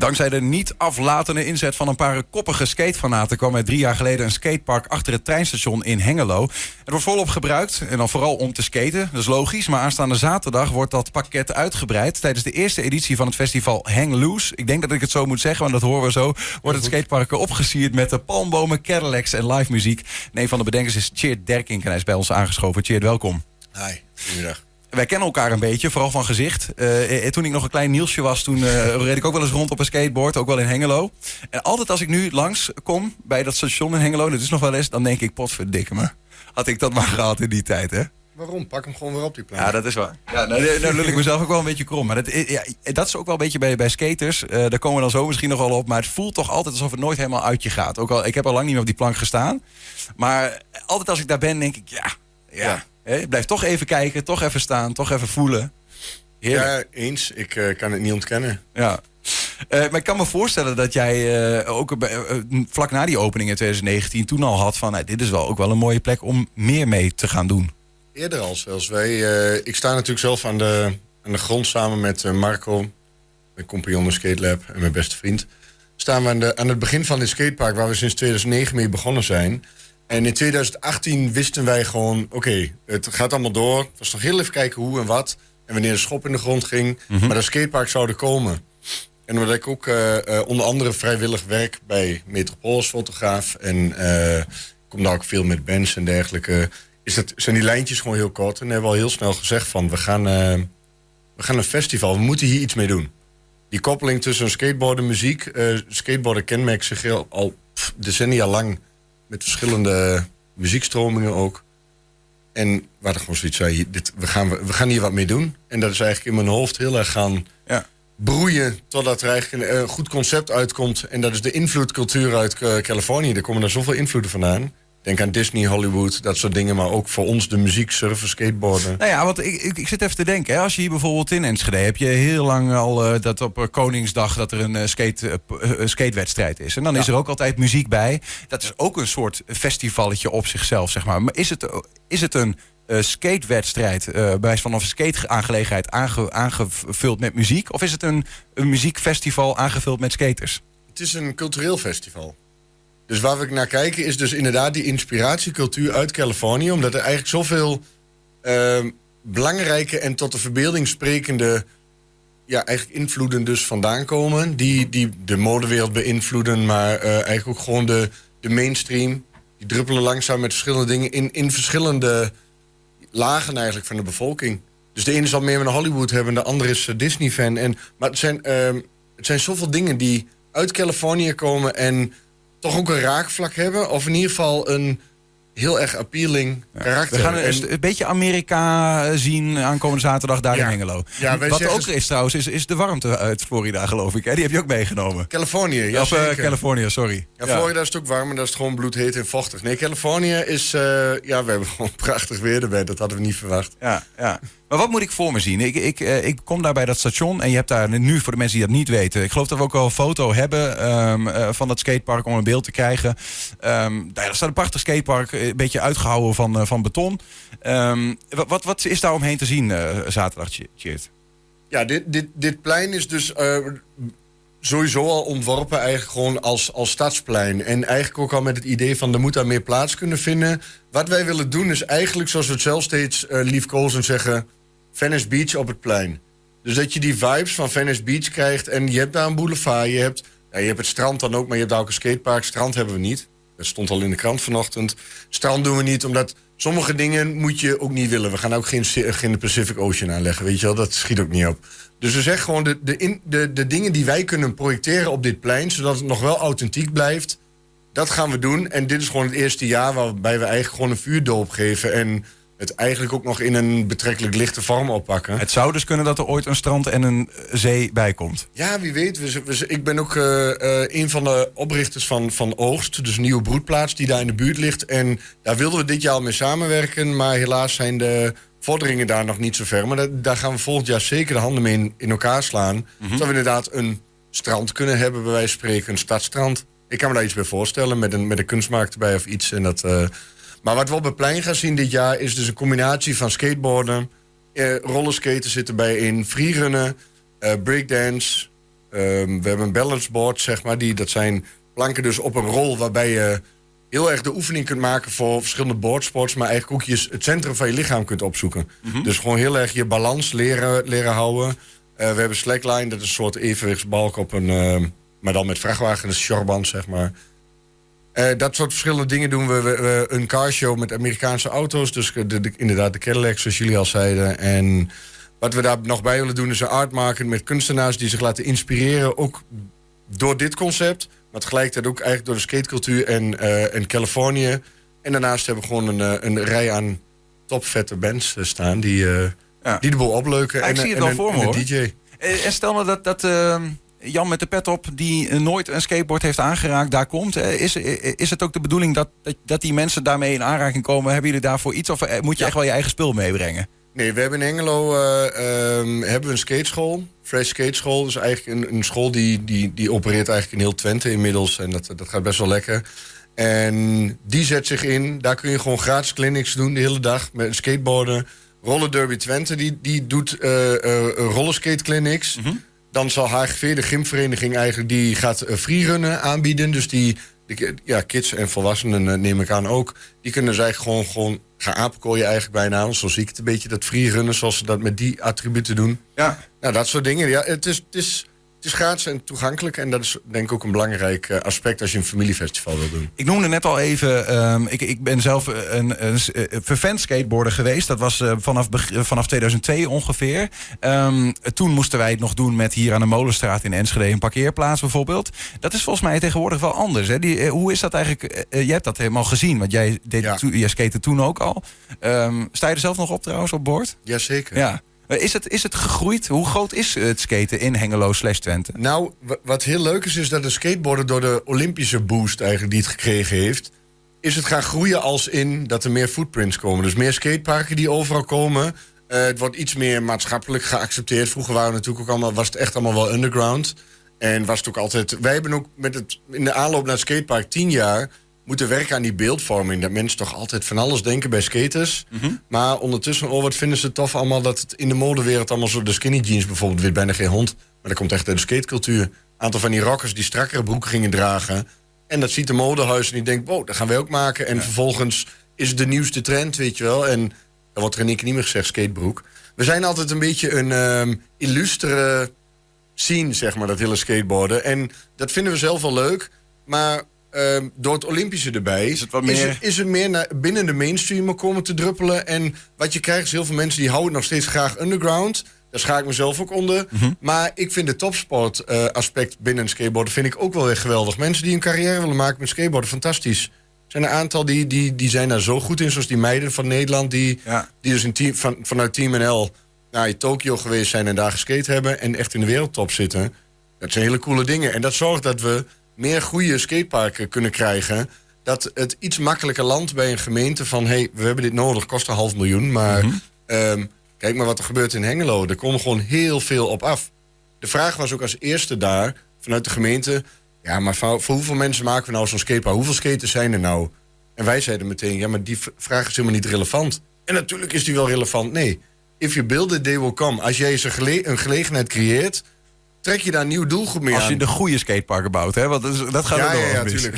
Dankzij de niet aflatende inzet van een paar koppige skatefanaten kwam er drie jaar geleden een skatepark achter het treinstation in Hengelo. Het wordt volop gebruikt en dan vooral om te skaten, dat is logisch. Maar aanstaande zaterdag wordt dat pakket uitgebreid. Tijdens de eerste editie van het festival Hang Loose, ik denk dat ik het zo moet zeggen, want dat horen we zo, wordt het skatepark opgesierd met de palmbomen, Cadillacs en live muziek. En een van de bedenkers is Cheert Derkink en hij is bij ons aangeschoven. Cheert, welkom. Hi, goedemiddag wij kennen elkaar een beetje, vooral van gezicht. Uh, toen ik nog een klein Nielsje was, toen uh, reed ik ook wel eens rond op een skateboard, ook wel in Hengelo. En altijd als ik nu langs kom bij dat station in Hengelo, dat is nog wel eens, dan denk ik, potverdikke me. Had ik dat maar gehad in die tijd, hè? Waarom? Pak hem gewoon weer op die plaat. Ja, dat is waar. Ja, nou, nou lul ik mezelf ook wel een beetje krom. Maar dat, ja, dat is ook wel een beetje bij, bij skaters. Uh, daar komen we dan zo misschien nog wel op. Maar het voelt toch altijd alsof het nooit helemaal uit je gaat. Ook al, ik heb al lang niet meer op die plank gestaan. Maar altijd als ik daar ben, denk ik, ja, ja. Blijf toch even kijken, toch even staan, toch even voelen. Ja, eens. Ik uh, kan het niet ontkennen. Ja. Uh, maar ik kan me voorstellen dat jij uh, ook vlak na die opening in 2019 toen al had van... dit is wel ook wel een mooie plek om meer mee te gaan doen. Eerder al zelfs. Wij, ik sta natuurlijk zelf aan de, aan de grond samen met Marco, mijn compagnon de Skate Lab en mijn beste vriend. Staan we aan, de, aan het begin van dit skatepark waar we sinds 2009 mee begonnen zijn... En in 2018 wisten wij gewoon, oké, het gaat allemaal door. Het was nog heel even kijken hoe en wat. En wanneer de schop in de grond ging. Mhm. Maar dat skatepark zou er komen. En omdat ik ook uh, uh, onder andere vrijwillig werk bij Metropool als fotograaf. En uh, kom daar ook veel met bands en dergelijke. Is dat, zijn die lijntjes gewoon heel kort. En hebben we al heel snel gezegd van, we gaan, we gaan een festival. We moeten hier iets mee doen. Die koppeling tussen skateboarden en muziek. skateboarden kenmerkt zich al decennia lang met verschillende muziekstromingen ook. En waar er gewoon zoiets zei, dit, we, gaan, we gaan hier wat mee doen. En dat is eigenlijk in mijn hoofd heel erg gaan ja. broeien... totdat er eigenlijk een, goed concept uitkomt. En dat is de invloedcultuur uit uh, Californië. Er komen daar zoveel invloeden vandaan. Denk aan Disney, Hollywood, dat soort dingen. Maar ook voor ons de muziek, surfen, skateboarden. Nou ja, want ik, ik, ik zit even te denken. Hè, als je hier bijvoorbeeld in Enschede... heb je heel lang al uh, dat op uh, Koningsdag... dat er een uh, skate, skatewedstrijd is. En dan is er ook altijd muziek bij. Dat is ook een soort festivalletje op zichzelf, zeg maar. Maar is het, is het een skatewedstrijd... bij van of een skate-aangelegenheid aange, aangevuld met muziek? Of is het een, een muziekfestival aangevuld met skaters? Het is een cultureel festival. Dus waar we naar kijken is dus inderdaad die inspiratiecultuur uit Californië. Omdat er eigenlijk zoveel uh, belangrijke en tot de verbeelding sprekende ja, eigenlijk invloeden dus vandaan komen. Die, die de modewereld beïnvloeden, maar uh, eigenlijk ook gewoon de, de mainstream. Die druppelen langzaam met verschillende dingen in, in verschillende lagen eigenlijk van de bevolking. Dus de ene zal meer met Hollywood hebben, de andere is Disney-fan. En, maar het zijn, uh, het zijn zoveel dingen die uit Californië komen en toch ook een raakvlak hebben. Of in ieder geval een heel erg appealing karakter. We gaan een, een beetje Amerika zien aankomende zaterdag daar in Hengelo. Ja, Wat ook is trouwens, is, is de warmte uit Florida, geloof ik. Die heb je ook meegenomen. Californië, ja. Of uh, Californië, sorry. Ja, Florida is het ook warm, maar dat is gewoon bloedheet en vochtig. Nee, Californië is... Uh, ja, we hebben gewoon prachtig weer erbij. Dat hadden we niet verwacht. Ja, ja. Maar wat moet ik voor me zien? Ik, ik, uh, ik kom daar bij dat station en je hebt daar nu, voor de mensen die dat niet weten... ik geloof dat we ook wel een foto hebben um, uh, van dat skatepark om een beeld te krijgen. Um, daar staat een prachtig skatepark, een beetje uitgehouden van, uh, van beton. Um, wat, wat is daar omheen te zien zaterdag, Cheert? Ja, dit, dit, dit plein is dus sowieso al ontworpen eigenlijk gewoon als, als stadsplein. En eigenlijk ook al met het idee van er moet daar meer plaats kunnen vinden. Wat wij willen doen is eigenlijk, zoals we het zelf steeds uh, liefkozend zeggen... Venice Beach op het plein. Dus dat je die vibes van Venice Beach krijgt. En je hebt daar een boulevard, je hebt, je hebt het strand dan ook... maar je hebt daar ook een skatepark. Strand hebben we niet. Dat stond al in de krant vanochtend. Strand doen we niet, omdat sommige dingen moet je ook niet willen. We gaan ook geen, geen Pacific Ocean aanleggen, weet je wel. Dat schiet ook niet op. Dus we zeggen gewoon de, de, in, de, de dingen die wij kunnen projecteren op dit plein... zodat het nog wel authentiek blijft, dat gaan we doen. En dit is gewoon het eerste jaar waarbij we eigenlijk gewoon een vuurdoop geven... en het eigenlijk ook nog in een betrekkelijk lichte vorm oppakken. Het zou dus kunnen dat er ooit een strand en een zee bij komt. Ja, wie weet. We, ik ben ook uh, een van de oprichters van, van Oogst, dus een nieuwe broedplaats die daar in de buurt ligt. En daar wilden we dit jaar al mee samenwerken, maar helaas zijn de vorderingen daar nog niet zo ver. Maar daar gaan we volgend jaar zeker de handen mee in, in elkaar slaan. Mm -hmm. Zodat we inderdaad een strand kunnen hebben, bij wijze van spreken, een stadstrand. Ik kan me daar iets bij voorstellen, met een, met een kunstmarkt erbij of iets. En dat, uh, maar wat we op het plein gaan zien dit jaar is dus een combinatie van skateboarden, eh, rollerskaten zitten bij in, freerunnen, uh, breakdance, Ehm, we hebben een balance board, zeg maar. Die, dat zijn planken dus op een rol waarbij je heel erg de oefening kunt maken voor verschillende boardsports, maar eigenlijk ook je, het centrum van je lichaam kunt opzoeken. Dus gewoon heel erg je balans leren, leren houden. Eh, we hebben slackline, dat is een soort evenwichtsbalk op een, eh, maar dan met vrachtwagen, een shorband, zeg maar. Eh, dat soort verschillende dingen doen we. we, we een carshow met Amerikaanse auto's, dus de, de- inderdaad de Cadillac, zoals jullie al zeiden. En wat we daar nog bij willen doen is een art maken met kunstenaars die zich laten inspireren, ook door dit concept, maar tegelijkertijd ook eigenlijk door de skatecultuur en, eh en Californië. En daarnaast hebben we gewoon een, eh, een rij aan topvette bands staan die, Ja. die de boel opleuken. Ik en, zie het en, wel voor en me, hoor. DJ. En stel nou dat, dat eh, Jan met de pet op, die eh, nooit een skateboard heeft aangeraakt, daar komt. Eh, Is, eh, is het ook de bedoeling dat, dat, dat die mensen daarmee in aanraking komen? Hebben jullie daarvoor iets of moet je echt wel je eigen spul meebrengen? Nee, we hebben in Hengelo eh, ehm, hebben we een skateschool. Fresh Skateschool. Dus eigenlijk een, een school die, die, die opereert eigenlijk in heel Twente inmiddels. En dat, dat gaat best wel lekker. En die zet zich in. Daar kun je gewoon gratis clinics doen de hele dag. Met skateboarden. Roller Derby Twente die, die doet eh eh, rollerskate clinics. Dan zal HGV, de gymvereniging eigenlijk, die gaat eh, freerunnen aanbieden. Dus die, ja, kids en volwassenen eh, neem ik aan ook. Die kunnen dus eigenlijk gewoon, gewoon gaan apenkooien eigenlijk bijna. Zo zie ik het een beetje, dat freerunnen zoals ze dat met die attributen doen. Ja. Nou, dat soort dingen. Ja, het, is, het, is, het is gratis en toegankelijk. En dat is denk ik ook een belangrijk eh, aspect als je een familiefestival wil doen. Ik noemde net al even, ehm, ik, ik ben zelf een, een, s- eh, vervent skateboarder geweest. Dat was eh, vanaf, eh, vanaf 2002 ongeveer. Ehm, toen moesten wij het nog doen met hier aan de Molenstraat in Enschede een parkeerplaats bijvoorbeeld. Dat is volgens mij tegenwoordig wel anders. Hè? Die, eh, hoe is dat eigenlijk? eh, eh, jij hebt dat helemaal gezien, want jij, deed Ja. jij skate toen ook al. Ehm, sta je er zelf nog op trouwens op boord? Jazeker. Ja. Eh, Is het, is het gegroeid? Hoe groot is het skaten in Hengelo slash Twente? Nou, wa- wat heel leuk is, is dat de skateboarder door de Olympische boost eigenlijk die het gekregen heeft, is het gaan groeien als in dat er meer footprints komen. Dus meer skateparken die overal komen. Eh, het wordt iets meer maatschappelijk geaccepteerd. Vroeger waren we natuurlijk ook allemaal, was het echt allemaal wel underground. En was het ook altijd. Wij hebben ook met het, in de aanloop naar het skatepark tien jaar moeten werken aan die beeldvorming. Dat mensen toch altijd van alles denken bij skaters. Maar ondertussen, oh, wat vinden ze tof allemaal dat het in de modewereld allemaal zo. De skinny jeans bijvoorbeeld, weet bijna geen hond. Maar dat komt echt uit de skatecultuur. Een aantal van die rockers die strakkere broeken gingen dragen. En dat ziet de modehuis en die denkt, wow, dat gaan wij ook maken. En vervolgens is het de nieuwste trend, weet je wel. En dan wordt er in één keer niet meer gezegd skatebroek. We zijn altijd een beetje een ehm illustere scene, zeg maar, dat hele skateboarden. En dat vinden we zelf wel leuk. Maar ehm, door het Olympische erbij... Is het wat is meer- het, is het meer naar, binnen de mainstream komen te druppelen. En wat je krijgt is heel veel mensen die houden nog steeds graag underground. Daar schaak ik mezelf ook onder. Mhm. Maar ik vind het topsport eh, aspect binnen skateboarden vind ik ook wel weer geweldig. Mensen die een carrière willen maken met skateboarden, fantastisch. Er zijn een aantal die, die, die zijn daar zo goed in. Zoals die meiden van Nederland die, Ja. die dus in team, van, vanuit Team NL naar Tokio geweest zijn en daar geskate hebben. En echt in de wereldtop zitten. Dat zijn hele coole dingen. En dat zorgt dat we meer goede skateparken kunnen krijgen. Dat het iets makkelijker landt bij een gemeente van... hé, hey, we hebben dit nodig, kost een half miljoen. Maar ehm, kijk maar wat er gebeurt in Hengelo. Er komt gewoon heel veel op af. De vraag was ook als eerste daar, vanuit de gemeente... ja, maar voor, voor hoeveel mensen maken we nou zo'n skatepark? Hoeveel skaters zijn er nou? En wij zeiden meteen, ja, maar die vraag is helemaal niet relevant. En natuurlijk is die wel relevant. Nee, if you build it, they will come. Als jij gele- een gelegenheid creëert... trek je daar een nieuw doelgroep mee Als aan. je de goede skateparken bouwt, hè? Want dat, is- dat gaat ja, er ja, natuurlijk.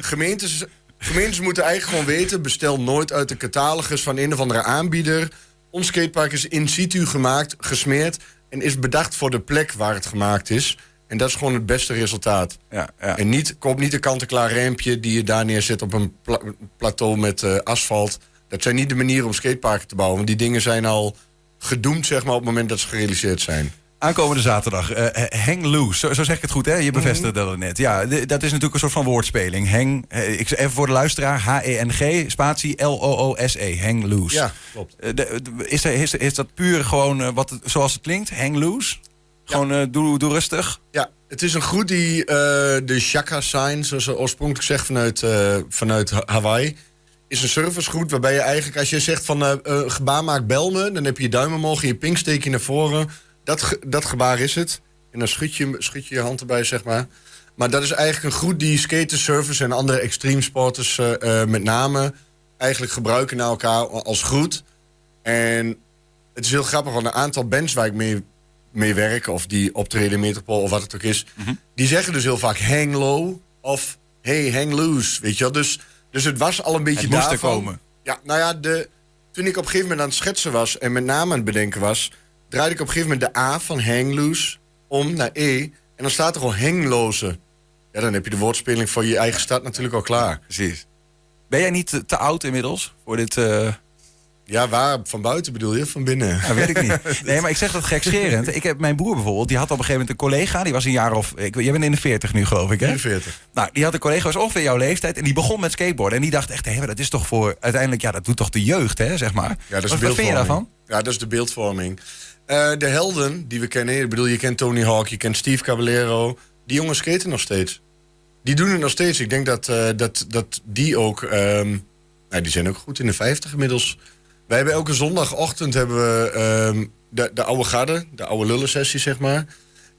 Gemeentes, gemeentes moeten eigenlijk gewoon weten... bestel nooit uit de catalogus van een of andere aanbieder. Ons skatepark is in situ gemaakt, gesmeerd... en is bedacht voor de plek waar het gemaakt is. En dat is gewoon het beste resultaat. Ja, ja. En niet, koop niet een kant-en-klaar rampje... die je daar neerzet op een pla- plateau met eh, asfalt. Dat zijn niet de manieren om skateparken te bouwen. Want die dingen zijn al gedoemd zeg maar, op het moment dat ze gerealiseerd zijn. Aankomende zaterdag, eh, hang loose. Zo, zo zeg ik het goed, hè? Je bevestigde dat net. Ja, dat is natuurlijk een soort van woordspeling. Hang, eh, ik, even voor de luisteraar, H-E-N-G, spatie L-O-O-S-E, hang loose. Ja, klopt. Eh, de- is, er- is, is dat puur gewoon eh, wat het, zoals het klinkt, hang loose? Gewoon eh, doe, doe rustig. Ja, het is een groet die eh, de Shaka sign, zoals ze oorspronkelijk zegt vanuit, eh, vanuit Ha- Hawaii, is een servicegroet waarbij je eigenlijk, als je zegt van eh eh, gebaar maak bel me, dan heb je je duim omhoog en je pink steek je naar voren. Dat, dat gebaar is het. En dan schud je, schud je je hand erbij, zeg maar. Maar dat is eigenlijk een groet die skaters, surfers en andere extreme sporters eh, eh, met name eigenlijk gebruiken naar elkaar als groet. En het is heel grappig, want een aantal bands waar ik mee mee werken of die optreden in Metropool of wat het ook is, die zeggen dus heel vaak hang low of hey, hang loose. Weet je wel? Dus, dus het was al een beetje Het daarvan. komen. Ja, nou ja, de, toen ik op een gegeven moment aan het schetsen was en met name aan het bedenken was, draaide ik op een gegeven moment de A van hang loose om naar E. En dan staat er gewoon hangloze. Ja, dan heb je de woordspeling voor je eigen stad natuurlijk al klaar. Precies. Ben jij niet te, te oud inmiddels voor dit... eh, Ja, waar? Van buiten bedoel je? Van binnen? Nou, weet ik niet. Nee, maar ik zeg dat gekscherend. Ik heb mijn broer bijvoorbeeld, die had op een gegeven moment een collega, die was een jaar of. Ik, jij bent in de 40 nu, geloof ik, hè? 44. Nou, die had een collega, was ongeveer jouw leeftijd, en die begon met skateboarden. En die dacht echt, hé, maar dat is toch voor uiteindelijk, ja, dat doet toch de jeugd, hè, zeg maar. Ja, dat is wat, wat vind je daarvan? Ja, dat is de beeldvorming. Eh, de helden die we kennen, ik bedoel, je kent Tony Hawk, je kent Steve Caballero. Die jongens skaten nog steeds. Die doen het nog steeds. Ik denk dat, eh, dat, dat die ook, ehm, nou, die zijn ook goed in de 50 inmiddels. Wij hebben elke zondagochtend hebben we ehm, de, de oude garde, de oude lullensessie, zeg maar.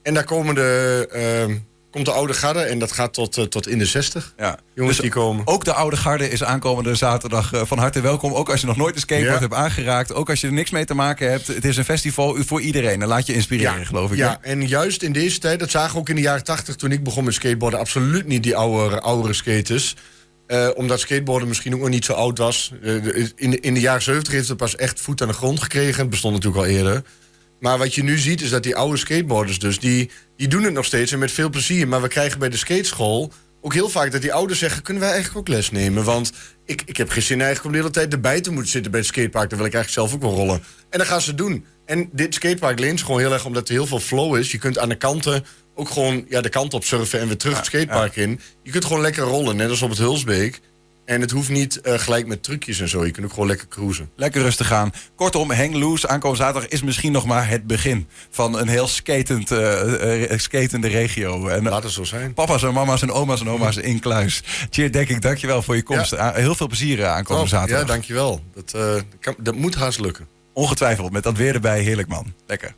En daar komen de, ehm, komt de oude garde en dat gaat tot, eh, tot in de 60. Ja. Jongens Dus die komen. Ook de oude garde is aankomende zaterdag eh, van harte welkom. Ook als je nog nooit een skateboard Ja. hebt aangeraakt. Ook als je er niks mee te maken hebt. Het is een festival voor iedereen. En laat je inspireren, geloof ik. Ja, en juist in deze tijd, dat zagen we ook in de jaren 80 toen ik begon met skateboarden, absoluut niet die oude, oudere skaters. Eh, omdat skateboarden misschien ook nog niet zo oud was. De- in, de, in de jaren 70 heeft het pas echt voet aan de grond gekregen. Het bestond natuurlijk al eerder. Maar wat je nu ziet is dat die oude skateboarders dus, die, die doen het nog steeds en met veel plezier. Maar we krijgen bij de skateschool ook heel vaak dat die ouders zeggen... kunnen wij eigenlijk ook les nemen? Want ik, ik heb geen zin eigenlijk om de hele tijd erbij te moeten zitten bij het skatepark. Dan wil ik eigenlijk zelf ook wel rollen. En dan gaan ze het doen. En dit skatepark leent gewoon heel erg omdat er heel veel flow is. Je kunt aan de kanten ook gewoon ja, de kant op surfen en weer terug het skatepark in. Je kunt gewoon lekker rollen, net als op het Hulsbeek. En het hoeft niet eh, gelijk met trucjes en zo. Je kunt ook gewoon lekker cruisen. Lekker rustig gaan. Kortom, Hang Loose aankomende zaterdag is misschien nog maar het begin van een heel skatend, eh, skatende regio. En, Laat het zo zijn. Papa's en mama's en oma's en oma's in Kluis. Cheer, denk ik, dankjewel voor je komst. Ja. Ah, Heel veel plezier aankomende Oh, zaterdag. ja, dankjewel. Dat, kan- dat moet haast lukken. Ongetwijfeld, met dat weer erbij. Heerlijk, man. Lekker.